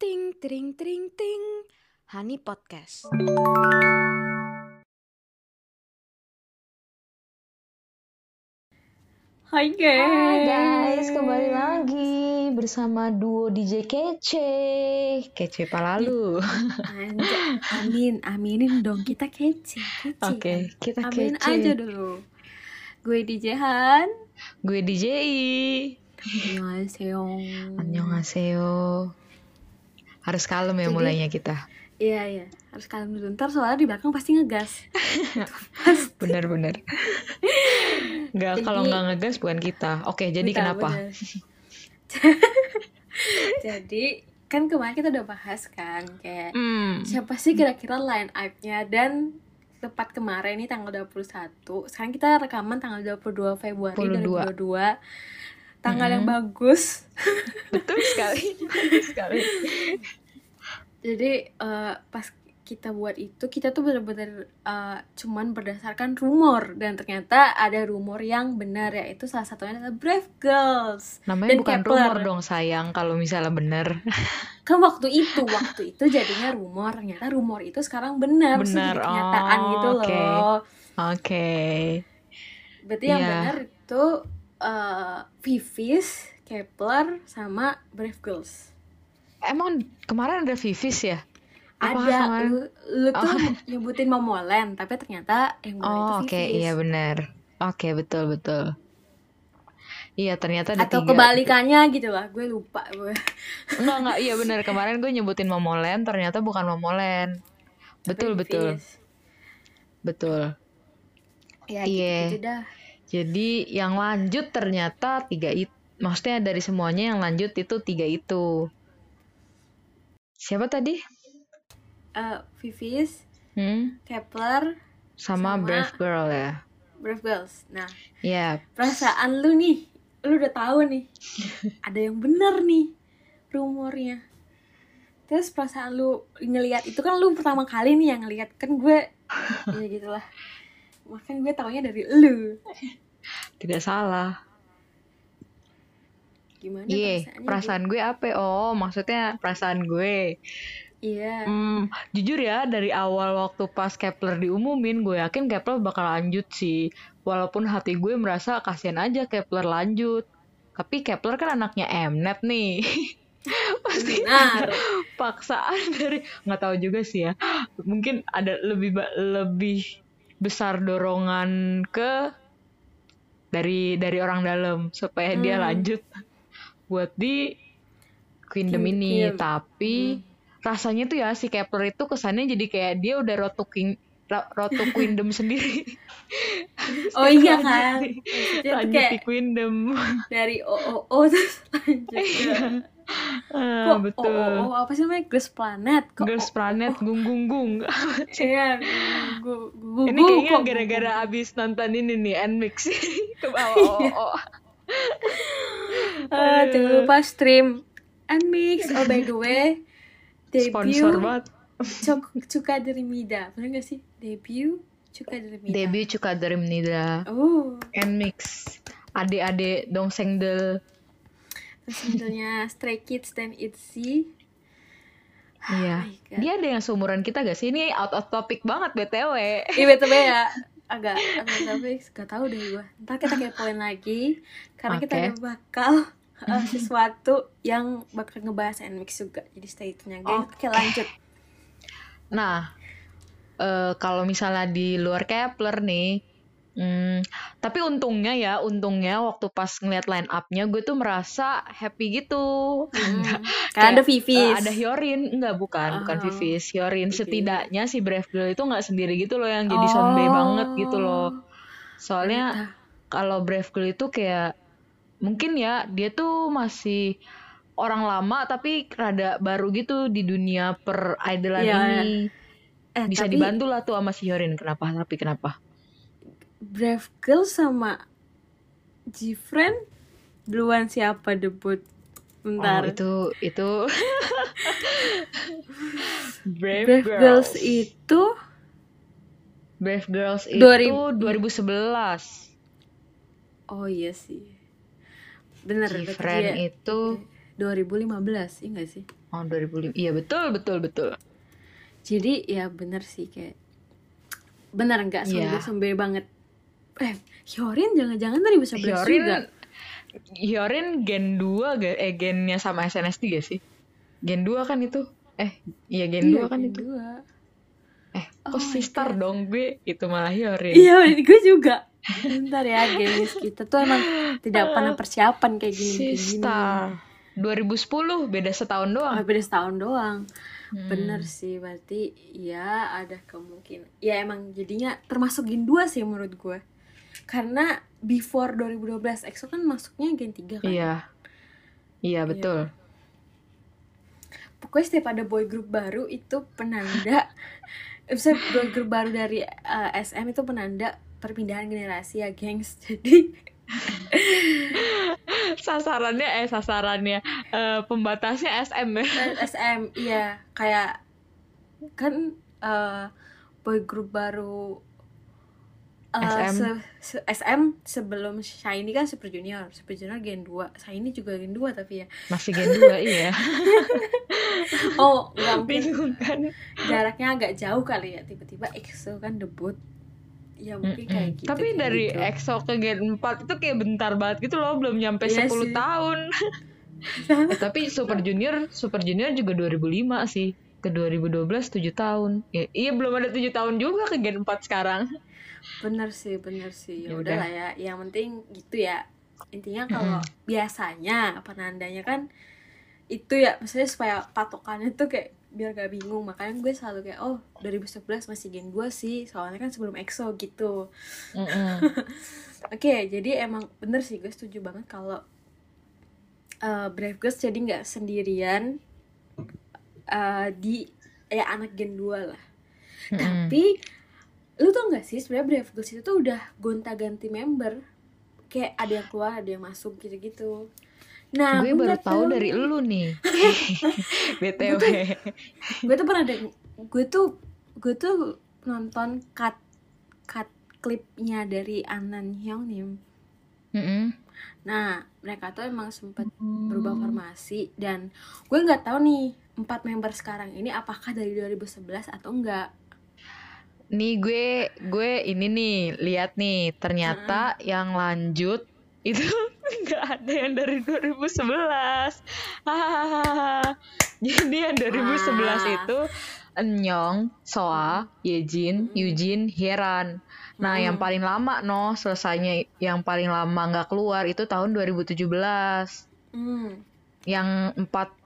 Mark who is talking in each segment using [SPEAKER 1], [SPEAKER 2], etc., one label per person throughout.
[SPEAKER 1] Ting, tring, tring, ting. Hani Podcast.
[SPEAKER 2] Hai guys.
[SPEAKER 3] Hai guys, kembali lagi bersama duo DJ Kece. Kece Palalu.
[SPEAKER 2] Amin, aminin dong kita kece, kece.
[SPEAKER 3] Oke,
[SPEAKER 2] kan?
[SPEAKER 3] kita
[SPEAKER 2] Amin
[SPEAKER 3] kece.
[SPEAKER 2] aja dulu. Gue DJ Han.
[SPEAKER 3] Gue DJ I.
[SPEAKER 2] Annyeonghaseyo.
[SPEAKER 3] Annyeonghaseyo. Harus kalem ya
[SPEAKER 2] Jadi-
[SPEAKER 3] mulainya kita.
[SPEAKER 2] Iya, iya. Harus kalem dulu. Ntar soalnya di belakang pasti ngegas.
[SPEAKER 3] Bener-bener. Nggak,
[SPEAKER 2] Jadi-
[SPEAKER 3] kalau nggak ngegas bukan kita. Oke, jadi kenapa?
[SPEAKER 2] bener. jadi, kan kemarin kita udah bahas kan kayak
[SPEAKER 3] Hmm.
[SPEAKER 2] siapa sih kira-kira line up-nya dan tepat kemarin nih tanggal 21 sekarang kita rekaman tanggal 22 Februari
[SPEAKER 3] 22.
[SPEAKER 2] 2022 tanggal yang
[SPEAKER 3] Mm-mm.
[SPEAKER 2] bagus
[SPEAKER 3] Betul sekali. Betul sekali.
[SPEAKER 2] Jadi eh, pas kita buat itu kita tuh bener-bener eh, cuman berdasarkan rumor dan ternyata ada rumor yang benar yaitu salah satunya adalah Brave Girls
[SPEAKER 3] Namanya
[SPEAKER 2] Dan
[SPEAKER 3] bukan
[SPEAKER 2] Kepler.
[SPEAKER 3] rumor dong sayang kalau misalnya bener.
[SPEAKER 2] kan waktu itu waktu itu jadinya rumor ternyata rumor itu sekarang benar
[SPEAKER 3] Benar,
[SPEAKER 2] kenyataan
[SPEAKER 3] oh,
[SPEAKER 2] gitu
[SPEAKER 3] oke.
[SPEAKER 2] loh
[SPEAKER 3] Oke.
[SPEAKER 2] Berarti yang
[SPEAKER 3] Iya.
[SPEAKER 2] benar itu eh Vivis, Kepler, sama Brave Girls.
[SPEAKER 3] Emang kemarin ada Vivis ya? Apa
[SPEAKER 2] Ada
[SPEAKER 3] kemarin?
[SPEAKER 2] lu, lu tuh
[SPEAKER 3] Oh.
[SPEAKER 2] nyebutin Momoland, tapi ternyata yang
[SPEAKER 3] Oh
[SPEAKER 2] itu
[SPEAKER 3] oke
[SPEAKER 2] Vivis.
[SPEAKER 3] iya benar. Oke betul betul. Iya ternyata ada
[SPEAKER 2] Atau
[SPEAKER 3] tiga.
[SPEAKER 2] kebalikannya gitu lah, gue lupa gue.
[SPEAKER 3] Enggak enggak iya benar kemarin gue nyebutin Momoland ternyata bukan Momoland. Betul
[SPEAKER 2] Tapi
[SPEAKER 3] betul
[SPEAKER 2] Vivis.
[SPEAKER 3] betul.
[SPEAKER 2] Ya
[SPEAKER 3] Iya.
[SPEAKER 2] gitu, dah.
[SPEAKER 3] Jadi yang lanjut ternyata tiga itu. Maksudnya dari semuanya yang lanjut itu tiga itu. Siapa tadi?
[SPEAKER 2] Eh, Vivis,
[SPEAKER 3] Hmm?
[SPEAKER 2] Kepler,
[SPEAKER 3] Sama,
[SPEAKER 2] Sama-
[SPEAKER 3] Brave Girl ya.
[SPEAKER 2] Brave Girls. Nah,
[SPEAKER 3] Ya.
[SPEAKER 2] perasaan lu nih, lu udah tahu nih, ada yang bener nih rumornya. Terus perasaan lu ngelihat itu kan lu pertama kali nih yang ngelihat kan gue, ya gitulah. Makan gue taunya dari lu.
[SPEAKER 3] Tidak salah.
[SPEAKER 2] Gimana
[SPEAKER 3] Iya,
[SPEAKER 2] perasaannya?
[SPEAKER 3] perasaan gue apa? Oh, maksudnya perasaan gue.
[SPEAKER 2] Iya.
[SPEAKER 3] Hmm, jujur ya dari awal waktu pas Kepler diumumin, gue yakin Kepler bakal lanjut sih. Walaupun hati gue merasa kasihan aja Kepler lanjut. Tapi Kepler kan anaknya Mnet nih. Pasti
[SPEAKER 2] Benar.
[SPEAKER 3] paksaan dari nggak tahu juga sih ya. Mungkin ada lebih lebih besar dorongan ke dari dari orang dalam supaya dia
[SPEAKER 2] Hmm.
[SPEAKER 3] lanjut buat di Queendom
[SPEAKER 2] Queen-
[SPEAKER 3] ini. Tapi rasanya tuh ya si Kepler itu kesannya jadi kayak dia udah roto king ra- roto Queendom sendiri.
[SPEAKER 2] Oh iya
[SPEAKER 3] Lanjut
[SPEAKER 2] kan. tuh
[SPEAKER 3] lanjut
[SPEAKER 2] kayak
[SPEAKER 3] di Queendom.
[SPEAKER 2] dari OOO terus lanjut
[SPEAKER 3] Ah,
[SPEAKER 2] Kok
[SPEAKER 3] betul.
[SPEAKER 2] OOO apa sih namanya? Girls Planet. Kok
[SPEAKER 3] Girls? Planet gung gung gung.
[SPEAKER 2] Iya, gu- gu-
[SPEAKER 3] Ini kayaknya
[SPEAKER 2] kok
[SPEAKER 3] gara-gara abis nonton ini nih Nmix ke bawah. Oh, oh.
[SPEAKER 2] Ah, jangan lupa stream and mix. Oh by the way, debut
[SPEAKER 3] Sponsor banget.
[SPEAKER 2] Cuk Cuka dari Mida. Bener gak sih? Debut Cuka dari Mida.
[SPEAKER 3] Debut Cuka Dream Nida
[SPEAKER 2] Oh,
[SPEAKER 3] Nmix. Adik-adik dongseng del.
[SPEAKER 2] terus singlenya Stray Kids dan Itzy.
[SPEAKER 3] Iya.
[SPEAKER 2] God.
[SPEAKER 3] Dia ada yang seumuran kita gak sih? Ini out of topic banget BTW.
[SPEAKER 2] Iya betul ya. Agak agak tapi gak tahu deh gue. Ntar kita kepoin lagi karena kita
[SPEAKER 3] Oke.
[SPEAKER 2] ada bakal uh, sesuatu yang bakal ngebahas NMix juga. Jadi stay tune aja. Oke, lanjut.
[SPEAKER 3] Nah, eh, kalau misalnya di luar Kepler nih, hmm, tapi untungnya ya, untungnya waktu pas ngeliat line up-nya gue tuh merasa happy gitu.
[SPEAKER 2] Hmm. Karena ada Vivis.
[SPEAKER 3] eh, ada Hyorin, enggak bukan, bukan
[SPEAKER 2] Oh,
[SPEAKER 3] Vivis. Hyorin
[SPEAKER 2] Vivis.
[SPEAKER 3] setidaknya si Brave Girl itu nggak sendiri gitu loh yang jadi sonbay banget gitu loh. Soalnya kalau Brave Girl itu kayak mungkin ya dia tuh masih orang lama tapi rada baru gitu di dunia per idolan
[SPEAKER 2] Iya,
[SPEAKER 3] ini.
[SPEAKER 2] Eh,
[SPEAKER 3] Bisa
[SPEAKER 2] tapi
[SPEAKER 3] dibantu lah tuh sama si Hyorin. Kenapa? Tapi kenapa?
[SPEAKER 2] Brave Girl sama Gfriend duluan siapa debut? Bentar.
[SPEAKER 3] Oh, itu itu Brave,
[SPEAKER 2] Brave Girls.
[SPEAKER 3] Girls.
[SPEAKER 2] itu
[SPEAKER 3] Brave Girls itu
[SPEAKER 2] 2000.
[SPEAKER 3] 2011.
[SPEAKER 2] oh iya sih. Bener
[SPEAKER 3] Gfriend
[SPEAKER 2] dia
[SPEAKER 3] itu
[SPEAKER 2] 2015, iya gak sih?
[SPEAKER 3] Oh 2005. Iya betul betul betul.
[SPEAKER 2] Jadi ya bener sih kayak bener nggak
[SPEAKER 3] Iya.
[SPEAKER 2] sombe-sombe banget. Eh, Hyorin jangan-jangan dari bisa
[SPEAKER 3] Hyorin
[SPEAKER 2] juga.
[SPEAKER 3] Hyorin gen 2 ga, eh gennya sama SNSD gak sih? Gen 2 kan itu? Eh, iya gen 2 kan
[SPEAKER 2] Gen
[SPEAKER 3] itu.
[SPEAKER 2] dua.
[SPEAKER 3] Eh,
[SPEAKER 2] Oh
[SPEAKER 3] kok
[SPEAKER 2] my
[SPEAKER 3] sister
[SPEAKER 2] God.
[SPEAKER 3] dong gue? Itu malah Hyorin.
[SPEAKER 2] Iya, gue juga. Bentar ya, gengs kita tuh emang tidak pernah persiapan kayak gini. kayak gini.
[SPEAKER 3] Sister. 2010 beda setahun doang.
[SPEAKER 2] Oh, beda setahun doang.
[SPEAKER 3] Hmm.
[SPEAKER 2] Bener sih, berarti ya ada kemungkinan. Ya emang jadinya termasuk gen 2 sih menurut gue. Karena before 2012 EXO kan masuknya gen 3 kan.
[SPEAKER 3] Iya. Iya, betul.
[SPEAKER 2] Pokoknya setiap ada boy group baru itu penanda Bisa boy group baru dari eh, SM itu penanda perpindahan generasi ya, gengs. Jadi
[SPEAKER 3] Sasarannya eh sasarannya eh, pembatasnya SM ya.
[SPEAKER 2] Eh, SM iya kayak kan eh, boy group baru eh,
[SPEAKER 3] SM.
[SPEAKER 2] se- se- SM sebelum Shiny kan Super Junior Super Junior Gen 2 Shiny juga Gen 2 tapi ya
[SPEAKER 3] Masih gen 2 iya.
[SPEAKER 2] oh nggak mungkin
[SPEAKER 3] Bingung kan.
[SPEAKER 2] jaraknya agak jauh kali ya tiba-tiba EXO kan debut ya mungkin
[SPEAKER 3] Mm-mm.
[SPEAKER 2] kayak gitu
[SPEAKER 3] Tapi
[SPEAKER 2] kayak
[SPEAKER 3] dari
[SPEAKER 2] gitu.
[SPEAKER 3] EXO ke Gen 4 itu kayak bentar banget gitu loh, belum nyampe
[SPEAKER 2] Iya
[SPEAKER 3] 10
[SPEAKER 2] sih.
[SPEAKER 3] tahun. Eh, tapi Super Junior, Super Junior juga 2005 sih. Ke 2012 7 tahun. Ya, iya belum ada 7 tahun juga ke Gen 4 sekarang.
[SPEAKER 2] bener sih bener sih. Ya
[SPEAKER 3] Ya
[SPEAKER 2] udah. lah ya. Yang penting gitu ya. Intinya kalau biasanya penandanya kan itu ya maksudnya supaya patokannya tuh kayak biar gak bingung. Makanya gue selalu kayak oh 2011 masih gen 2 sih. Soalnya kan sebelum EXO gitu.
[SPEAKER 3] Mm-mm.
[SPEAKER 2] oke jadi emang bener sih gue setuju banget kalau eh, Brave Girls jadi nggak sendirian eh, di ya anak gen 2 lah
[SPEAKER 3] Mm-mm.
[SPEAKER 2] tapi lu tau gak sih sebenarnya Brave Girls itu tuh udah gonta-ganti member kayak ada yang keluar ada yang masuk gitu-gitu nah
[SPEAKER 3] gue
[SPEAKER 2] gue
[SPEAKER 3] baru tahu dari lu nih. BTW.
[SPEAKER 2] gue tuh pernah deng gue tuh gue tuh nonton cut cut klipnya dari Anan Hyungnim
[SPEAKER 3] Mm-mm.
[SPEAKER 2] nah mereka tuh emang sempat berubah formasi dan gue nggak tahu nih empat member sekarang ini apakah dari 2011 atau enggak
[SPEAKER 3] Nih gue gue ini nih lihat nih ternyata yang lanjut itu nggak ada yang dari 2011. Hahaha. Jadi yang 2011
[SPEAKER 2] Wah.
[SPEAKER 3] itu Enyong, Soa, Yejin, Yujin, Hyeran. Nah,
[SPEAKER 2] Hmm.
[SPEAKER 3] yang paling lama no selesainya yang paling lama nggak keluar itu tahun 2017.
[SPEAKER 2] hmm.
[SPEAKER 3] Yang empat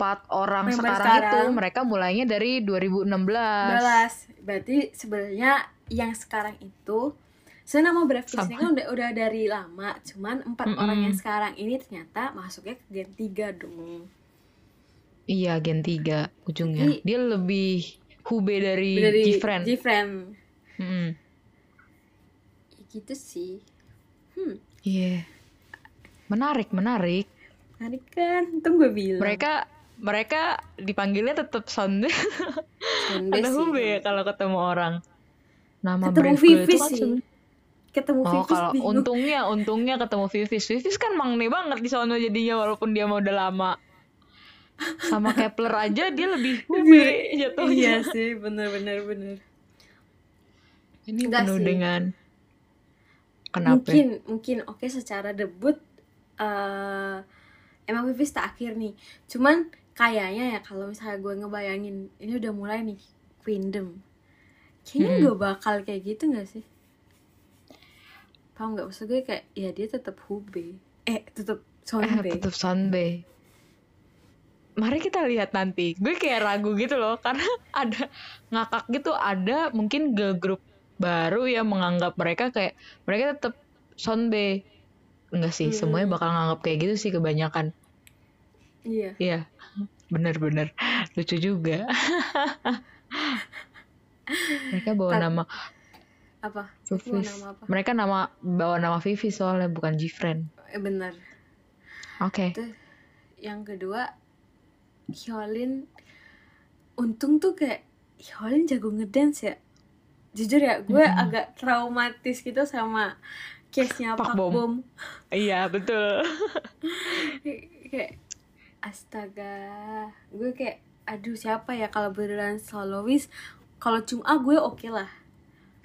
[SPEAKER 3] empat orang
[SPEAKER 2] Member
[SPEAKER 3] sekarang, itu
[SPEAKER 2] sekarang.
[SPEAKER 3] mereka mulainya dari 2016.
[SPEAKER 2] balas berarti sebenarnya yang sekarang itu sebenarnya nama Brave ini kan udah udah dari lama cuman empat
[SPEAKER 3] Mm-mm.
[SPEAKER 2] orang yang sekarang ini ternyata masuknya ke gen 3 dong
[SPEAKER 3] Iya, Gen 3 ujungnya.
[SPEAKER 2] Jadi-
[SPEAKER 3] Dia lebih hube dari,
[SPEAKER 2] dari
[SPEAKER 3] Gfriend.
[SPEAKER 2] Gfriend.
[SPEAKER 3] Mm-mm.
[SPEAKER 2] Ya gitu sih hmm
[SPEAKER 3] Iya. Menarik, menarik.
[SPEAKER 2] menarik kan itu gue bilang
[SPEAKER 3] Mereka mereka dipanggilnya tetap Sonde.
[SPEAKER 2] Sonde
[SPEAKER 3] Ada hube ya kalau ketemu orang. Nama
[SPEAKER 2] ketemu Vivis
[SPEAKER 3] kan
[SPEAKER 2] sih ketemu
[SPEAKER 3] Oh,
[SPEAKER 2] Vivis
[SPEAKER 3] kalau
[SPEAKER 2] bingung
[SPEAKER 3] untungnya untungnya ketemu Vivis. Vivis kan mangne banget di sono jadinya walaupun dia mau udah lama. Sama Kepler aja dia lebih hube jatuhnya.
[SPEAKER 2] iya sih bener bener bener
[SPEAKER 3] Ini
[SPEAKER 2] Enggak
[SPEAKER 3] penuh
[SPEAKER 2] sih.
[SPEAKER 3] dengan kenapa?
[SPEAKER 2] mungkin mungkin oke secara debut eh emang Vivis tak akhir nih cuman kayaknya ya kalau misalnya gue ngebayangin ini udah mulai nih Queendom kayaknya
[SPEAKER 3] Hmm.
[SPEAKER 2] gak bakal kayak gitu gak sih paham nggak maksud gue kayak ya dia tetap Hube eh tetap
[SPEAKER 3] Eh,
[SPEAKER 2] Sonbe
[SPEAKER 3] tetap Sunbay. Mari kita lihat nanti. Gue kayak ragu gitu loh karena ada ngakak gitu ada mungkin girl group baru yang menganggap mereka kayak mereka tetap Sunbay. Enggak sih,
[SPEAKER 2] Hmm.
[SPEAKER 3] semuanya bakal nganggap kayak gitu sih kebanyakan.
[SPEAKER 2] Iya
[SPEAKER 3] Iya. Bener-bener lucu juga. mereka bawa
[SPEAKER 2] Tar-
[SPEAKER 3] nama
[SPEAKER 2] apa
[SPEAKER 3] Vivis.
[SPEAKER 2] nama apa
[SPEAKER 3] Mereka nama bawa nama Vivi soalnya bukan Gfriend.
[SPEAKER 2] eh, bener
[SPEAKER 3] Oke.
[SPEAKER 2] Terus yang kedua Hyolin untung tuh kayak Hyolin jago ngedance ya jujur ya gue
[SPEAKER 3] Mm-mm.
[SPEAKER 2] agak traumatis gitu sama case nya
[SPEAKER 3] Pak
[SPEAKER 2] Pak
[SPEAKER 3] Bom.
[SPEAKER 2] Bom
[SPEAKER 3] Iya, betul.
[SPEAKER 2] kayak astaga. Gue kayak aduh siapa ya kalau beneran solois kalau cuma gue oke lah.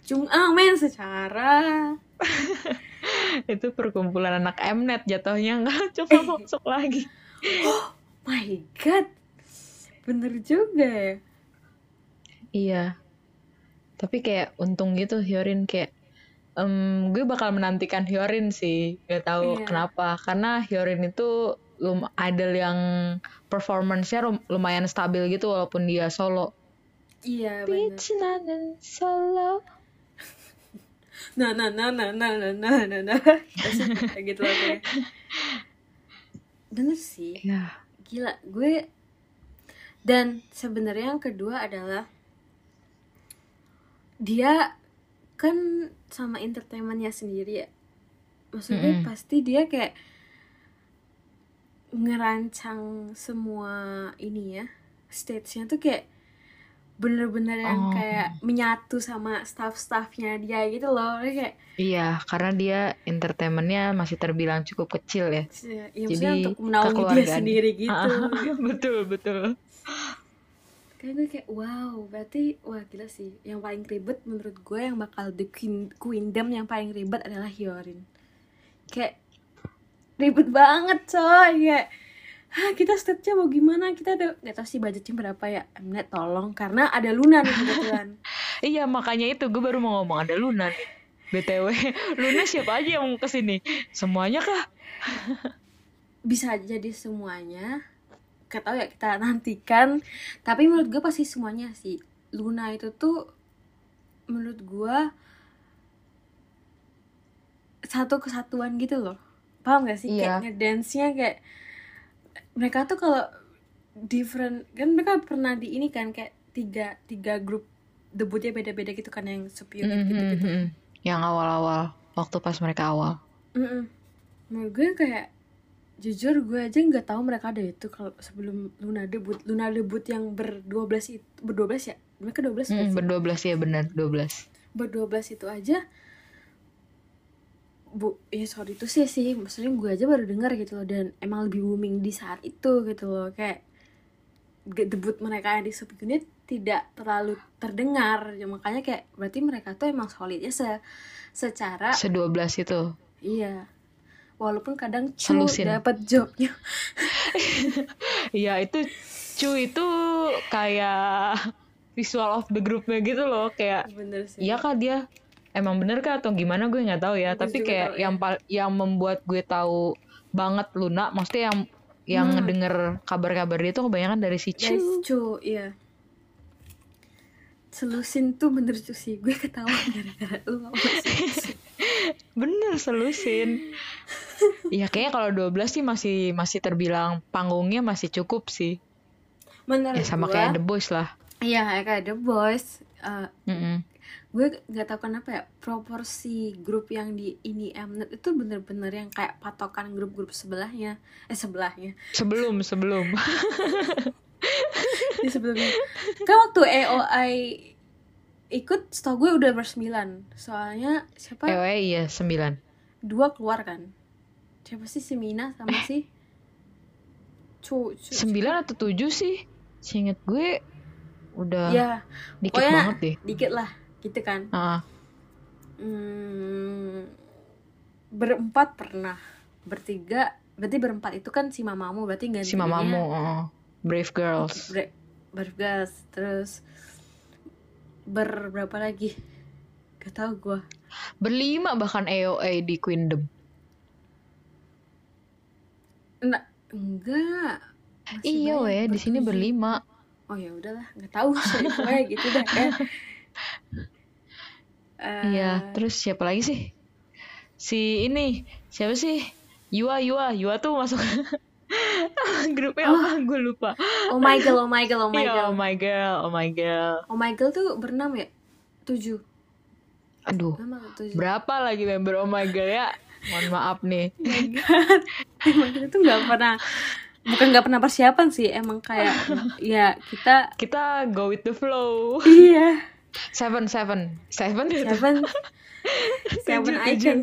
[SPEAKER 2] Cuma men secara
[SPEAKER 3] itu perkumpulan anak Mnet jatuhnya nggak coba masuk lagi.
[SPEAKER 2] My god. Bener juga ya.
[SPEAKER 3] Iya. Tapi kayak untung gitu Hyorin kayak em, gue bakal menantikan Hyorin sih. Gak tahu
[SPEAKER 2] Iya.
[SPEAKER 3] kenapa. Karena Hyorin itu lum idol yang performance-nya lumayan stabil gitu walaupun dia solo.
[SPEAKER 2] Iya bener
[SPEAKER 3] Bitch nanen solo.
[SPEAKER 2] Nah nah nah nah nah nah nah nah nah. Gitu lah kayak bener sih.
[SPEAKER 3] Ya
[SPEAKER 2] gila gue dan sebenarnya yang kedua adalah dia kan sama entertainmentnya sendiri ya. Maksudnya
[SPEAKER 3] Mm-mm.
[SPEAKER 2] pasti dia kayak ngerancang semua ini ya stage-nya tuh kayak bener-bener yang
[SPEAKER 3] Oh.
[SPEAKER 2] kayak menyatu sama staff-staffnya dia gitu loh. Dia kayak
[SPEAKER 3] iya karena dia entertainmentnya masih terbilang cukup kecil ya.
[SPEAKER 2] Ya,
[SPEAKER 3] Jadi,
[SPEAKER 2] untuk menaungi dia sendiri gitu.
[SPEAKER 3] Betul betul.
[SPEAKER 2] Kayak gue kayak wow berarti wah gila sih. Yang paling ribet menurut gue yang bakal the queen queendom yang paling ribet adalah Hyorin. Kayak ribet banget coy kayak Hah, kita stage-nya mau gimana? Kita ada nggak tahu sih budgetnya berapa ya? Mnet tolong karena ada Luna nih kebetulan.
[SPEAKER 3] Iya makanya itu gue baru mau ngomong ada Luna. BTW, Luna siapa aja yang mau ke sini? Semuanya kah?
[SPEAKER 2] Bisa jadi semuanya. Gak tahu ya kita nantikan. Tapi menurut gue pasti semuanya sih. Luna itu tuh menurut gue satu kesatuan gitu loh. Paham gak sih?
[SPEAKER 3] Iya.
[SPEAKER 2] Kayak ngedance-nya kayak mereka tuh kalau different kan mereka pernah di ini kan kayak tiga tiga grup debutnya beda-beda gitu kan yang superior
[SPEAKER 3] Mhm,
[SPEAKER 2] gitu-gitu.
[SPEAKER 3] mhm. Yang awal-awal, waktu pas mereka awal.
[SPEAKER 2] Mm-mm. Menurut gue kayak jujur gue aja nggak tahu mereka ada itu kalau sebelum Luna debut Luna debut yang ber 12 itu ber 12 ya mereka 12 nggak
[SPEAKER 3] Hmm,
[SPEAKER 2] sih?
[SPEAKER 3] berdua belas ya benar, 12
[SPEAKER 2] ber 12 itu aja bu ya sorry itu sih sih maksudnya gue aja baru dengar gitu loh dan emang lebih booming di saat itu gitu loh kayak debut mereka yang di Super Unit tidak terlalu terdengar ya, makanya kayak berarti mereka tuh emang solidnya se secara
[SPEAKER 3] Se-12 itu.
[SPEAKER 2] Iya. Walaupun kadang cu dapat jobnya.
[SPEAKER 3] Iya itu Cu itu kayak visual of the groupnya gitu loh kayak iya kah dia emang bener kah atau gimana gue nggak tahu ya
[SPEAKER 2] Gue
[SPEAKER 3] tapi kayak
[SPEAKER 2] tahu, ya.
[SPEAKER 3] yang pal- yang membuat gue tahu banget Luna maksudnya yang yang
[SPEAKER 2] Hmm.
[SPEAKER 3] ngedenger kabar-kabar dia tuh kebanyakan dari si
[SPEAKER 2] Dari
[SPEAKER 3] Cu
[SPEAKER 2] cu, iya. Selusin tuh bener cu sih. Gue ketawa gara-gara lu
[SPEAKER 3] bener selusin Iya kayaknya kalau 12 sih masih masih terbilang panggungnya masih cukup sih
[SPEAKER 2] Menurut
[SPEAKER 3] ya sama
[SPEAKER 2] gue,
[SPEAKER 3] kayak The Boys lah
[SPEAKER 2] Iya, kayak The Boys. Eh,
[SPEAKER 3] Mm-mm.
[SPEAKER 2] Gue nggak tahu kenapa ya proporsi grup yang di ini Mnet itu bener-bener yang kayak patokan grup-grup sebelahnya. Eh sebelahnya.
[SPEAKER 3] Sebelum sebelum.
[SPEAKER 2] Di sebelumnya. Kan waktu AOI ikut setahu gue udah bersembilan soalnya siapa?
[SPEAKER 3] Eh iya 9
[SPEAKER 2] dua keluar kan? Siapa sih? Si Mina sama si cu, cu
[SPEAKER 3] 9 atau 7 sih? Seinget gue udah
[SPEAKER 2] ya
[SPEAKER 3] dikit banget deh.
[SPEAKER 2] dikit lah gitu kan.
[SPEAKER 3] Ah,
[SPEAKER 2] hmm, berempat pernah. Bertiga berarti berempat itu kan si mamamu berarti gantinya
[SPEAKER 3] si mamamu oh. Brave Girls.
[SPEAKER 2] Bre- bergas terus ber berapa lagi? Gak tau gue
[SPEAKER 3] berlima bahkan AOA di Queendom
[SPEAKER 2] Enggak, enggak.
[SPEAKER 3] Iya weh di sini berlima.
[SPEAKER 2] Oh ya udahlah, nggak tahu sih pokoknya gitu dah ya. Eh,
[SPEAKER 3] Iya, terus siapa lagi sih? Si ini, siapa sih? Yua, Yua, Yua tuh masuk grupnya apa? Gue lupa.
[SPEAKER 2] Oh my girl, oh my girl, oh my
[SPEAKER 3] Iya,
[SPEAKER 2] girl.
[SPEAKER 3] oh my girl, oh my girl.
[SPEAKER 2] Oh my girl tuh berenam ya? Tujuh.
[SPEAKER 3] Aduh,
[SPEAKER 2] tujuh?
[SPEAKER 3] berapa lagi member oh my girl ya? Mohon maaf nih.
[SPEAKER 2] Oh my god. Oh my girl tuh nggak pernah bukan nggak pernah persiapan sih emang kayak ya kita
[SPEAKER 3] Kita go with the flow.
[SPEAKER 2] iya
[SPEAKER 3] Seven, seven, seven itu.
[SPEAKER 2] seven seven
[SPEAKER 3] Tujuh,
[SPEAKER 2] icon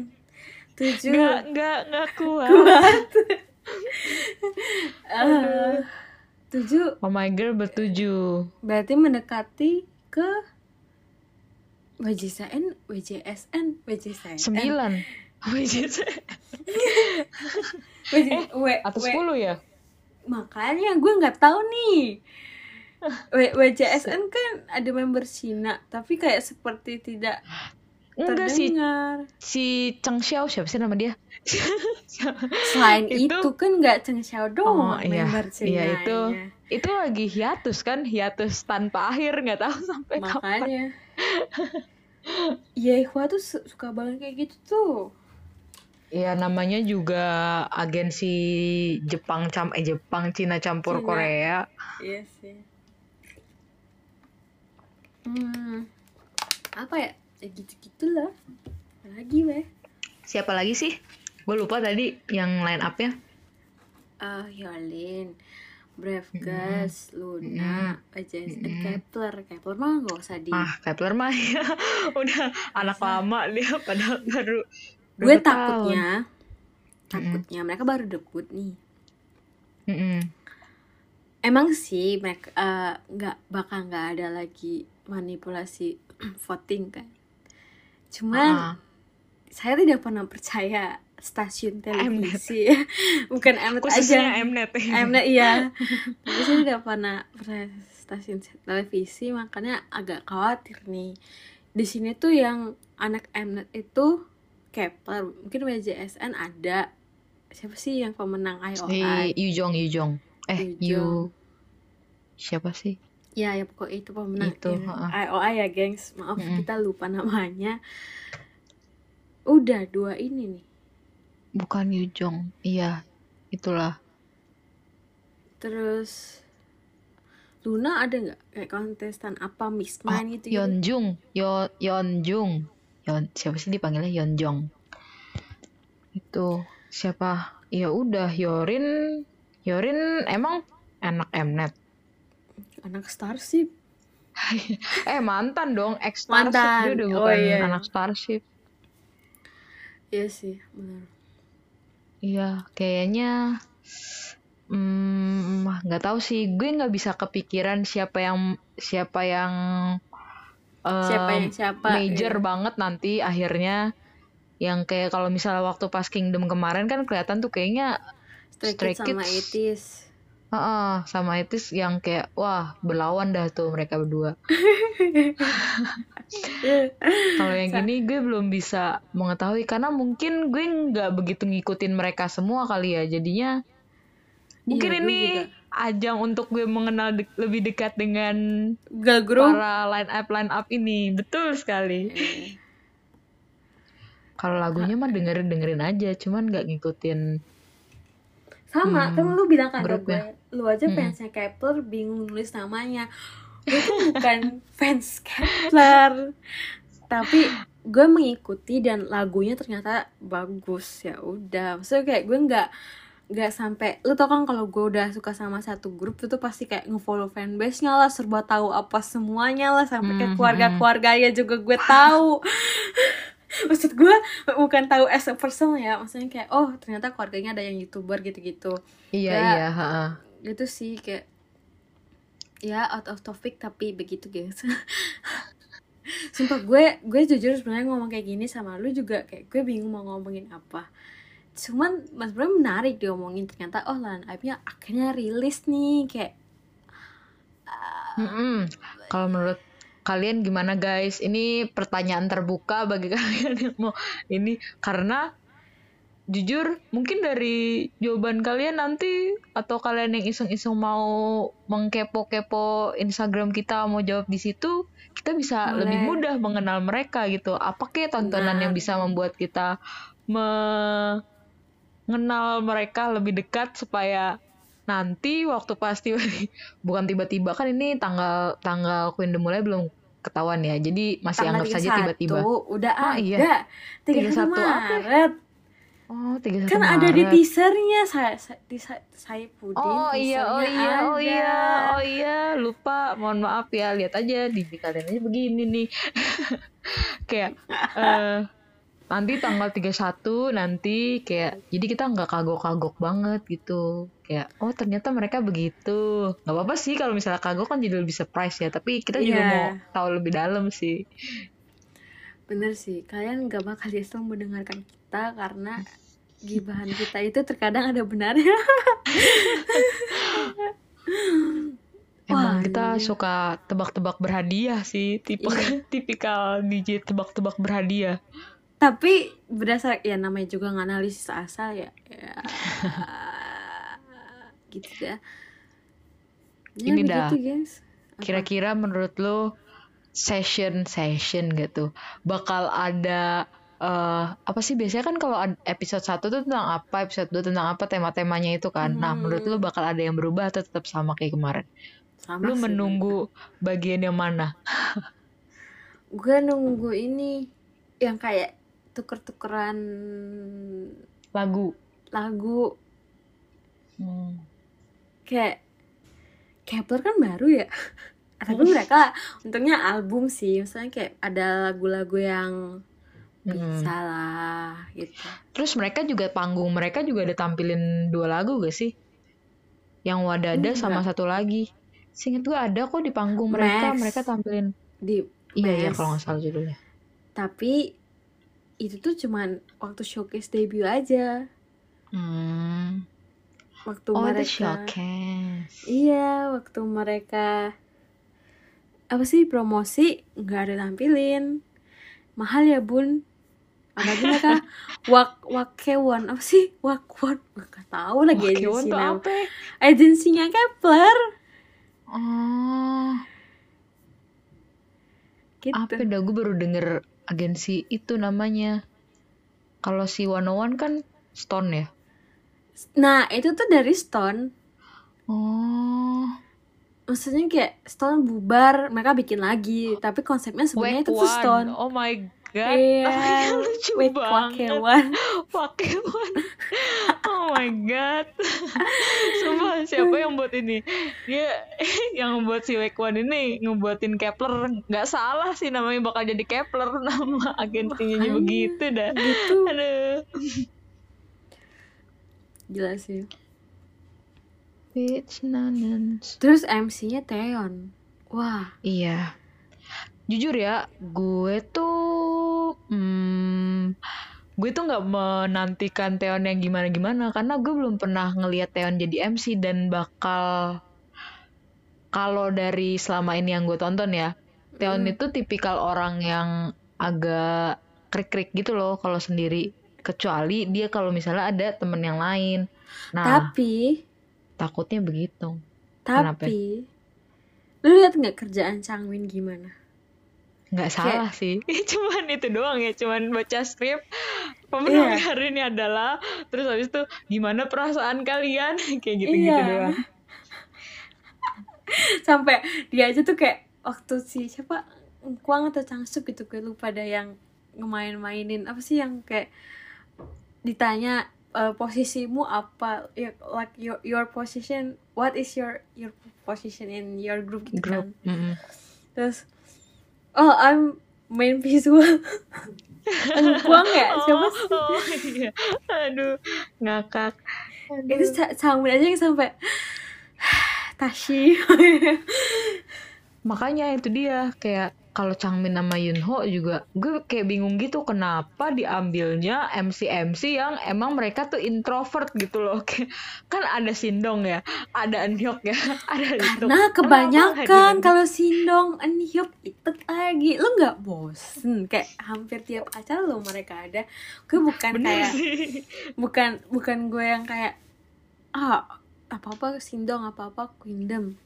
[SPEAKER 2] tujuh
[SPEAKER 3] Nggak, nggak, nggak kuat.
[SPEAKER 2] kuat Eh, tujuh
[SPEAKER 3] Oh my girl bertujuh.
[SPEAKER 2] berarti mendekati ke WJSN, WJSN, WJSN.
[SPEAKER 3] Sembilan. WJS
[SPEAKER 2] WJ, W,
[SPEAKER 3] atau sepuluh ya?
[SPEAKER 2] Makanya gue nggak tahu nih. WJSN kan ada member Cina, tapi kayak seperti tidak
[SPEAKER 3] Enggak sih,
[SPEAKER 2] terdengar.
[SPEAKER 3] si Cheng Xiao siapa sih nama dia?
[SPEAKER 2] Selain itu,
[SPEAKER 3] Itu-
[SPEAKER 2] kan nggak Cheng Xiao
[SPEAKER 3] Oh,
[SPEAKER 2] doang
[SPEAKER 3] iya.
[SPEAKER 2] member Cina.
[SPEAKER 3] Iya, itu- itu lagi hiatus kan, hiatus tanpa akhir nggak tahu sampai kapan.
[SPEAKER 2] Makanya. Iya, Hua tuh su- suka banget kayak gitu tuh.
[SPEAKER 3] Ya namanya juga agensi Jepang cam eh Jepang Cina campur
[SPEAKER 2] Cina.
[SPEAKER 3] Korea.
[SPEAKER 2] Iya sih. Hmm, apa ya? Ya gitu-gitulah. Lagi weh.
[SPEAKER 3] Siapa lagi sih? Gue lupa tadi yang line up-nya.
[SPEAKER 2] Ah, Hyolyn, Brave Gas, Luna, AJSN, Kepler, Kepler mah nggak usah di.
[SPEAKER 3] Ah, Kepler mah ya udah anak lama dia padahal baru
[SPEAKER 2] Gue
[SPEAKER 3] berapa tahun.
[SPEAKER 2] takutnya, takutnya mereka baru debut nih.
[SPEAKER 3] Mm-mm.
[SPEAKER 2] Emang sih mereka eh, nggak bakal nggak ada lagi manipulasi voting kan. Cuman
[SPEAKER 3] Ah,
[SPEAKER 2] saya tidak pernah percaya stasiun televisi, bukan Mnet
[SPEAKER 3] khususnya
[SPEAKER 2] aja.
[SPEAKER 3] Mnet.
[SPEAKER 2] Mnet iya. Tapi saya tidak pernah pernah stasiun televisi, makanya agak khawatir nih. Di sini tuh yang anak Mnet itu Kepler, mungkin WJSN ada. Siapa sih yang pemenang IOI?
[SPEAKER 3] Yujong Yujong. Eh, Yu
[SPEAKER 2] Yujong.
[SPEAKER 3] siapa sih?
[SPEAKER 2] Ya, ya pokoknya itu pemenang
[SPEAKER 3] Itu,
[SPEAKER 2] ya. ya, gengs. Maaf
[SPEAKER 3] Mm-mm.
[SPEAKER 2] kita lupa namanya. Udah dua ini nih.
[SPEAKER 3] Bukan Yujong. Iya, itulah.
[SPEAKER 2] Terus Luna ada nggak kayak kontestan apa Miss
[SPEAKER 3] Oh,
[SPEAKER 2] Mind gitu? gitu?
[SPEAKER 3] Yeonjung, Yo Yeonjung. Yon siapa sih dipanggilnya Yeonjong? Itu siapa? Ya udah Yorin. Yorin emang anak Mnet.
[SPEAKER 2] Anak Starship.
[SPEAKER 3] Eh mantan dong, ex Starship
[SPEAKER 2] Mantan.
[SPEAKER 3] dia udah
[SPEAKER 2] Oh,
[SPEAKER 3] bukan
[SPEAKER 2] iya.
[SPEAKER 3] anak Starship.
[SPEAKER 2] Iya sih, benar.
[SPEAKER 3] Iya, kayaknya hmm nggak tahu sih. Gue nggak bisa kepikiran siapa yang siapa yang
[SPEAKER 2] Siapa
[SPEAKER 3] em,
[SPEAKER 2] yang siapa?
[SPEAKER 3] major
[SPEAKER 2] iya.
[SPEAKER 3] banget nanti akhirnya yang kayak kalau misalnya waktu pas Kingdom kemarin kan kelihatan tuh kayaknya
[SPEAKER 2] Stray,
[SPEAKER 3] Stray
[SPEAKER 2] Kids sama. Itis.
[SPEAKER 3] Heeh, sama itu yang kayak wah berlawan dah tuh mereka berdua. Kalau yang ini gue belum bisa mengetahui karena mungkin gue nggak begitu ngikutin mereka semua kali ya. Jadinya mungkin
[SPEAKER 2] Iya,
[SPEAKER 3] ini
[SPEAKER 2] juga.
[SPEAKER 3] ajang untuk gue mengenal de- lebih dekat dengan
[SPEAKER 2] Girl group.
[SPEAKER 3] para line up line up ini. Betul sekali.
[SPEAKER 2] Eh,
[SPEAKER 3] Kalau lagunya mah dengerin dengerin aja, cuman nggak ngikutin.
[SPEAKER 2] Sama,
[SPEAKER 3] Hmm,
[SPEAKER 2] kan lu bilang kan ke gue, lu aja
[SPEAKER 3] Mm-mm.
[SPEAKER 2] fansnya Kepler bingung nulis namanya. Gue tuh bukan fans Kepler, tapi gue mengikuti dan lagunya ternyata bagus ya udah. Maksudnya kayak gue nggak nggak sampai lu tau kan kalau gue udah suka sama satu grup itu pasti kayak ngefollow fanbase-nya lah serba tahu apa semuanya lah sampai kayak
[SPEAKER 3] Mhm.
[SPEAKER 2] keluarga-keluarganya juga gue tahu maksud gue bukan tahu as a person ya maksudnya kayak oh ternyata keluarganya ada yang youtuber gitu-gitu
[SPEAKER 3] Iya
[SPEAKER 2] Ya.
[SPEAKER 3] iya. heeh.
[SPEAKER 2] gitu sih kayak ya out of topic tapi begitu guys sumpah gue gue jujur sebenarnya ngomong kayak gini sama lu juga kayak gue bingung mau ngomongin apa cuman mas bro menarik diomongin ternyata oh lan nya akhirnya rilis nih kayak
[SPEAKER 3] Mm-mm. Kalau menurut kalian gimana guys? Ini pertanyaan terbuka bagi kalian yang mau ini karena jujur mungkin dari jawaban kalian nanti atau kalian yang iseng-iseng mau mengkepo-kepo Instagram kita mau jawab di situ kita bisa
[SPEAKER 2] Boleh.
[SPEAKER 3] lebih mudah mengenal mereka gitu. Apa kayak tontonan
[SPEAKER 2] Benar.
[SPEAKER 3] yang bisa membuat kita mengenal mereka lebih dekat supaya nanti waktu pasti bukan tiba-tiba kan ini tanggal tanggal Queen mulai belum ketahuan ya jadi masih
[SPEAKER 2] tanggal
[SPEAKER 3] anggap saja
[SPEAKER 2] 31
[SPEAKER 3] tiba-tiba
[SPEAKER 2] udah
[SPEAKER 3] Oh,
[SPEAKER 2] ada
[SPEAKER 3] iya.
[SPEAKER 2] 31
[SPEAKER 3] 31 apa?
[SPEAKER 2] Maret
[SPEAKER 3] oh 31
[SPEAKER 2] kan ada di
[SPEAKER 3] Maret.
[SPEAKER 2] teasernya saya saya di saya, saya pudin
[SPEAKER 3] oh iya oh iya oh
[SPEAKER 2] ada.
[SPEAKER 3] iya oh iya lupa mohon maaf ya lihat aja di kalian aja begini nih kayak eh nanti tanggal 31 nanti kayak jadi kita nggak kagok-kagok banget gitu kayak oh ternyata mereka begitu nggak apa-apa sih kalau misalnya kagok kan jadi lebih surprise ya tapi kita juga
[SPEAKER 2] Iya.
[SPEAKER 3] mau tahu lebih dalam sih
[SPEAKER 2] Bener sih, kalian gak bakal nyesel mendengarkan kita karena gibahan kita itu terkadang ada benarnya.
[SPEAKER 3] emang
[SPEAKER 2] Wah,
[SPEAKER 3] kita
[SPEAKER 2] iya.
[SPEAKER 3] suka tebak-tebak berhadiah sih tipe
[SPEAKER 2] Iya.
[SPEAKER 3] tipikal DJ tebak-tebak berhadiah
[SPEAKER 2] Tapi berdasar ya namanya juga nganalisis asal ya. ya gitu ya. Ya,
[SPEAKER 3] Ini dah.
[SPEAKER 2] guys.
[SPEAKER 3] Kira-kira menurut lo session session gitu bakal ada eh apa sih biasanya kan kalau episode 1 tuh tentang apa episode 2 tentang apa tema-temanya itu kan nah
[SPEAKER 2] Hmm.
[SPEAKER 3] menurut lo bakal ada yang berubah atau tetap sama kayak kemarin
[SPEAKER 2] Sama
[SPEAKER 3] lu
[SPEAKER 2] sih,
[SPEAKER 3] menunggu bagian yang mana
[SPEAKER 2] gue nunggu ini yang kayak tuker-tukeran
[SPEAKER 3] lagu
[SPEAKER 2] lagu
[SPEAKER 3] Hmm.
[SPEAKER 2] Kayak Kepler kan baru ya? Tapi mereka untungnya album sih misalnya kayak ada lagu-lagu yang bisa lah gitu.
[SPEAKER 3] Terus mereka juga panggung mereka juga ada tampilin dua lagu gak sih? Yang wadada sama
[SPEAKER 2] Enggak.
[SPEAKER 3] satu lagi. Seinget gue ada kok di panggung mereka
[SPEAKER 2] Max.
[SPEAKER 3] mereka tampilin.
[SPEAKER 2] Di
[SPEAKER 3] iya iya
[SPEAKER 2] Max.
[SPEAKER 3] kalau nggak salah judulnya.
[SPEAKER 2] Tapi itu tuh cuman waktu showcase debut aja.
[SPEAKER 3] Hmm.
[SPEAKER 2] Waktu
[SPEAKER 3] Oh, itu
[SPEAKER 2] mereka
[SPEAKER 3] showcase.
[SPEAKER 2] iya waktu mereka apa sih promosi nggak ada tampilin mahal ya bun apalagi mereka wak wakewon apa sih wakwon gak tahu lagi
[SPEAKER 3] Kiwon tuh apa? ya?
[SPEAKER 2] agensinya Kepler
[SPEAKER 3] Oh,
[SPEAKER 2] gitu
[SPEAKER 3] apa dah gue baru denger agensi itu namanya. Kalau si 101 kan Stone ya.
[SPEAKER 2] Nah itu tuh dari Stone
[SPEAKER 3] Oh,
[SPEAKER 2] maksudnya kayak Stone bubar mereka bikin lagi tapi konsepnya sebenarnya itu tuh Stone
[SPEAKER 3] One. Oh my god.
[SPEAKER 2] Iya,
[SPEAKER 3] Oh my God, lucu
[SPEAKER 2] Wake
[SPEAKER 3] banget.
[SPEAKER 2] Wakewon.
[SPEAKER 3] Oh my god. Sumpah siapa yang buat ini? Dia yang buat si Wake One ini ngebuatin Kepler. Nggak salah sih namanya bakal jadi Kepler nama agensinya begitu dah.
[SPEAKER 2] gitu
[SPEAKER 3] Aduh.
[SPEAKER 2] Gila sih
[SPEAKER 3] Bitch nanans.
[SPEAKER 2] terus MC-nya Taeyeon wah
[SPEAKER 3] Iya. Jujur ya, gue tuh hmm, gue tuh nggak menantikan Teon yang gimana-gimana karena gue belum pernah ngelihat Teon jadi MC dan bakal kalau dari selama ini yang gue tonton ya, Teon
[SPEAKER 2] Hmm.
[SPEAKER 3] itu tipikal orang yang agak krik-krik gitu loh kalau sendiri. Kecuali dia kalau misalnya ada temen yang lain. Nah,
[SPEAKER 2] tapi
[SPEAKER 3] takutnya begitu. Kenapa?
[SPEAKER 2] tapi lu lihat nggak kerjaan Changmin gimana
[SPEAKER 3] nggak salah sih cuman itu doang ya cuman baca skrip pemenang
[SPEAKER 2] Iya.
[SPEAKER 3] hari ini adalah terus habis itu gimana perasaan kalian kayak gitu gitu
[SPEAKER 2] Iya.
[SPEAKER 3] doang
[SPEAKER 2] sampai dia aja tuh kayak waktu si siapa Kuang atau Changsub gitu gue lupa ada yang ngemain-mainin apa sih yang kayak ditanya eh, posisimu apa? Ya, like your your position what is your your position in your group gitu
[SPEAKER 3] grup
[SPEAKER 2] kan.
[SPEAKER 3] Mm-mm.
[SPEAKER 2] terus oh I'm main visual. Kuang ya? Siapa sih?
[SPEAKER 3] oh, oh, iya. aduh ngakak.
[SPEAKER 2] Itu Cha- Changmin aja yang sampai Tashi.
[SPEAKER 3] Makanya itu dia kayak kalau Changmin sama Yunho juga gue kayak bingung gitu kenapa diambilnya MC MC yang emang mereka tuh introvert gitu loh. Kan ada Sindong ya ada Eunhyuk ya ada itu
[SPEAKER 2] Nah kebanyakan kalau Sindong, Eunhyuk itu lagi. Lu nggak bosen Kayak hampir tiap acara lo mereka ada. Gue bukan
[SPEAKER 3] bener
[SPEAKER 2] kayak
[SPEAKER 3] sih.
[SPEAKER 2] Bukan bukan gue yang kayak Ah apa-apa Sindong apa-apa Queendom.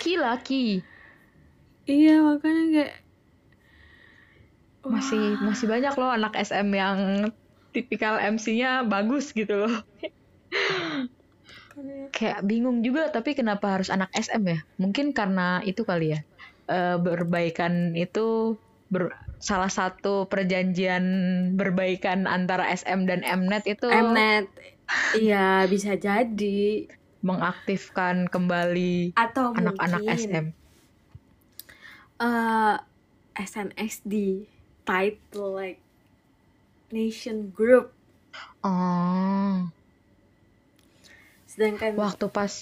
[SPEAKER 3] Ki laki
[SPEAKER 2] Iya makanya kayak
[SPEAKER 3] masih masih banyak loh anak SM yang tipikal MC-nya bagus gitu loh. Kayak bingung juga tapi kenapa harus anak SM ya? Mungkin karena itu kali ya Eh, berbaikan itu ber- salah satu perjanjian berbaikan antara SM dan Mnet itu
[SPEAKER 2] Mnet Iya bisa jadi.
[SPEAKER 3] mengaktifkan kembali anak-anak SM
[SPEAKER 2] eh SNSD title like Nation Group.
[SPEAKER 3] Oh,
[SPEAKER 2] Sedangkan
[SPEAKER 3] waktu pas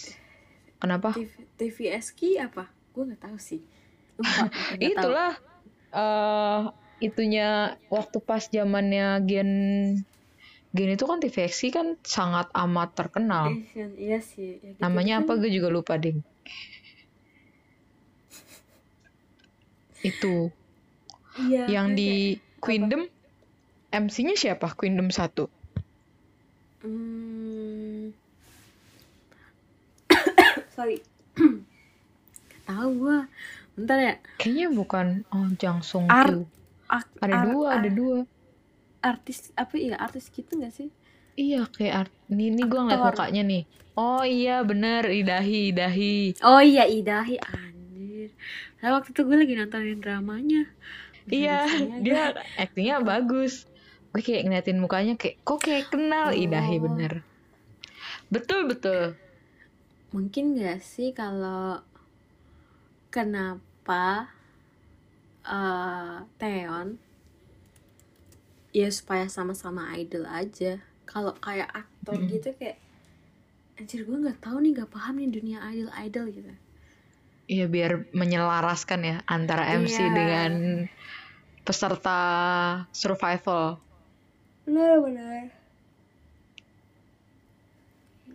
[SPEAKER 3] kenapa?
[SPEAKER 2] TV, TVSK apa? Gue nggak tahu sih. Lupa, tahu.
[SPEAKER 3] Itulah eh itunya waktu pas zamannya Gen Gen itu kan TVXI kan sangat amat terkenal.
[SPEAKER 2] Nation, iya sih. Ya gitu
[SPEAKER 3] Namanya
[SPEAKER 2] kan.
[SPEAKER 3] apa gue juga lupa deh. Itu
[SPEAKER 2] Iya.
[SPEAKER 3] yang di
[SPEAKER 2] kayak-
[SPEAKER 3] Queendom MC-nya siapa? Queendom 1.
[SPEAKER 2] Hmm. Sorry. Tahu gua. Bentar ya.
[SPEAKER 3] Kayaknya bukan oh Jang Kyu.
[SPEAKER 2] Ak-
[SPEAKER 3] Ada
[SPEAKER 2] ar-
[SPEAKER 3] dua, ada
[SPEAKER 2] ar-
[SPEAKER 3] dua.
[SPEAKER 2] Artis apa ya? Artis gitu gak sih?
[SPEAKER 3] Iya kayak art. Nih, nih gue ngeliat mukanya nih. Oh iya bener Idahi Idahi.
[SPEAKER 2] Oh iya Idahi anjir. Nah, waktu itu gue lagi nontonin dramanya.
[SPEAKER 3] Iya dia aktingnya bagus. Gue kayak ngeliatin mukanya kayak kok kayak kenal Idahi
[SPEAKER 2] Oh.
[SPEAKER 3] bener. Betul betul.
[SPEAKER 2] Mungkin gak sih kalau kenapa eh Teon ya supaya sama-sama idol aja. Kalau kayak aktor
[SPEAKER 3] Mm.
[SPEAKER 2] gitu kayak anjir gue nggak tahu nih nggak paham nih dunia idol idol gitu.
[SPEAKER 3] Iya biar menyelaraskan ya antara MC
[SPEAKER 2] Iya.
[SPEAKER 3] dengan peserta survival.
[SPEAKER 2] Benar benar.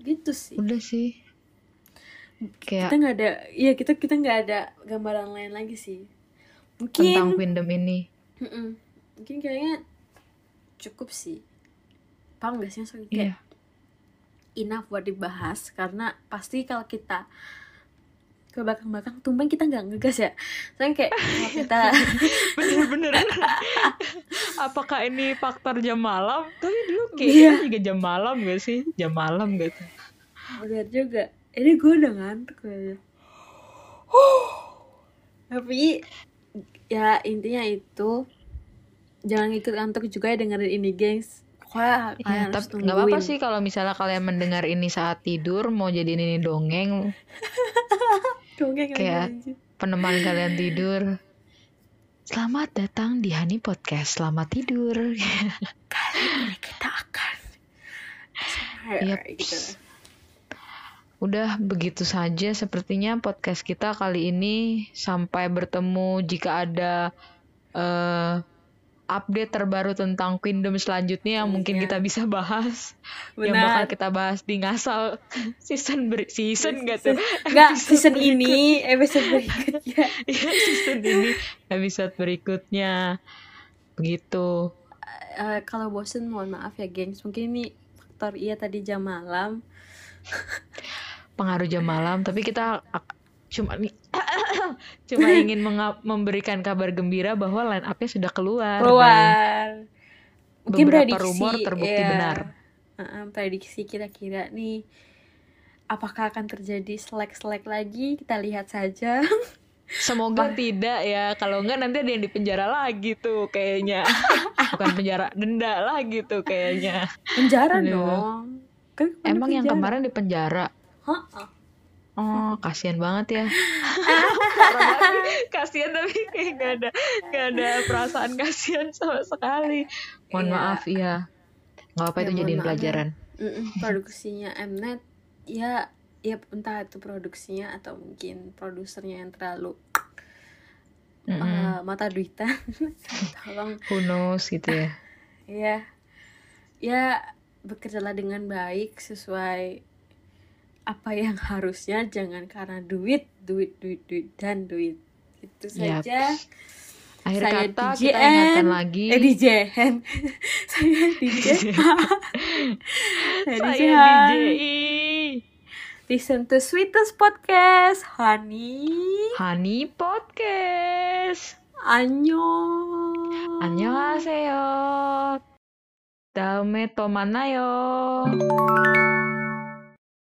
[SPEAKER 2] Gitu sih.
[SPEAKER 3] Udah sih.
[SPEAKER 2] Kita
[SPEAKER 3] Kayak
[SPEAKER 2] nggak ada, iya kita kita nggak ada gambaran lain lagi sih. Mungkin
[SPEAKER 3] tentang Queendom ini.
[SPEAKER 2] Mm-mm. Mungkin kayaknya cukup sih. Paham gak sih maksudnya kayak
[SPEAKER 3] Iya.
[SPEAKER 2] enough buat dibahas karena pasti kalau kita ke belakang-belakang tumben kita nggak ngegas ya. Soalnya kayak kalau kita
[SPEAKER 3] Bener-bener. Apakah ini faktor jam malam? Tapi dulu
[SPEAKER 2] Iya.
[SPEAKER 3] kayaknya juga jam malam gak sih? Jam malam gitu.
[SPEAKER 2] benar juga. Ini gue udah ngantuk kayaknya. Tapi ya intinya itu jangan ikut ngantuk juga ya dengerin ini gengs. Kalian
[SPEAKER 3] Iya, tapi nggak apa-apa sih kalau misalnya kalian mendengar ini saat tidur, mau jadiin ini dongeng,
[SPEAKER 2] Dongeng
[SPEAKER 3] Kayak-
[SPEAKER 2] anjir.
[SPEAKER 3] peneman kalian tidur. Selamat datang di Hani Podcast. Selamat tidur.
[SPEAKER 2] kali ini kita akan
[SPEAKER 3] Yap.
[SPEAKER 2] gitu.
[SPEAKER 3] Udah begitu saja sepertinya podcast kita kali ini. Sampai bertemu jika ada eh, update terbaru tentang Queendom selanjutnya yang mungkin
[SPEAKER 2] Iya.
[SPEAKER 3] kita bisa bahas. Yang bakal
[SPEAKER 2] Benar.
[SPEAKER 3] kita bahas di ngasal season ber season gak tuh?
[SPEAKER 2] Enggak,
[SPEAKER 3] Episode
[SPEAKER 2] season
[SPEAKER 3] berikut-
[SPEAKER 2] ini episode berikutnya.
[SPEAKER 3] Iya, season ini episode berikutnya. Begitu.
[SPEAKER 2] Eh, kalau bosen mohon maaf ya, gengs. Mungkin ini faktor iya tadi jam malam.
[SPEAKER 3] Pengaruh jam malam, tapi kita cuma nih cuma ingin memberikan kabar gembira bahwa line up-nya sudah keluar.
[SPEAKER 2] Keluar. Mungkin
[SPEAKER 3] beberapa
[SPEAKER 2] prediksi,
[SPEAKER 3] rumor terbukti
[SPEAKER 2] ya.
[SPEAKER 3] benar.
[SPEAKER 2] Heeh, prediksi kira-kira nih apakah akan terjadi selek-selek lagi? Kita lihat saja.
[SPEAKER 3] Semoga tidak ya. Kalau enggak nanti ada yang di penjara lagi tuh kayaknya. Bukan penjara, denda lagi tuh kayaknya.
[SPEAKER 2] Penjara
[SPEAKER 3] Aduh.
[SPEAKER 2] dong. Kan
[SPEAKER 3] Emang yang kemarin di penjara.
[SPEAKER 2] Heeh.
[SPEAKER 3] Oh, kasihan banget ya. Kasihan tapi kayak gak ada gak ada perasaan kasihan sama sekali. Mohon
[SPEAKER 2] Iya.
[SPEAKER 3] maaf ya. Nggak apa
[SPEAKER 2] Ya,
[SPEAKER 3] itu jadiin pelajaran.
[SPEAKER 2] Produksinya Mnet ya ya entah itu produksinya atau mungkin produsernya yang terlalu
[SPEAKER 3] Mm-mm.
[SPEAKER 2] uh, mata duitan tolong
[SPEAKER 3] Who knows gitu ya.
[SPEAKER 2] ya ya bekerjalah dengan baik sesuai apa yang harusnya jangan karena duit duit duit duit dan duit. Itu
[SPEAKER 3] yep.
[SPEAKER 2] saja.
[SPEAKER 3] Akhir
[SPEAKER 2] saya
[SPEAKER 3] kata
[SPEAKER 2] DJN,
[SPEAKER 3] kita ingatkan lagi.
[SPEAKER 2] Eh DJ saya DJ saya DJ Listen to sweetest podcast Honey.
[SPEAKER 3] Honey Podcast. Anyo. Anyo haseyo Dame tomanayo.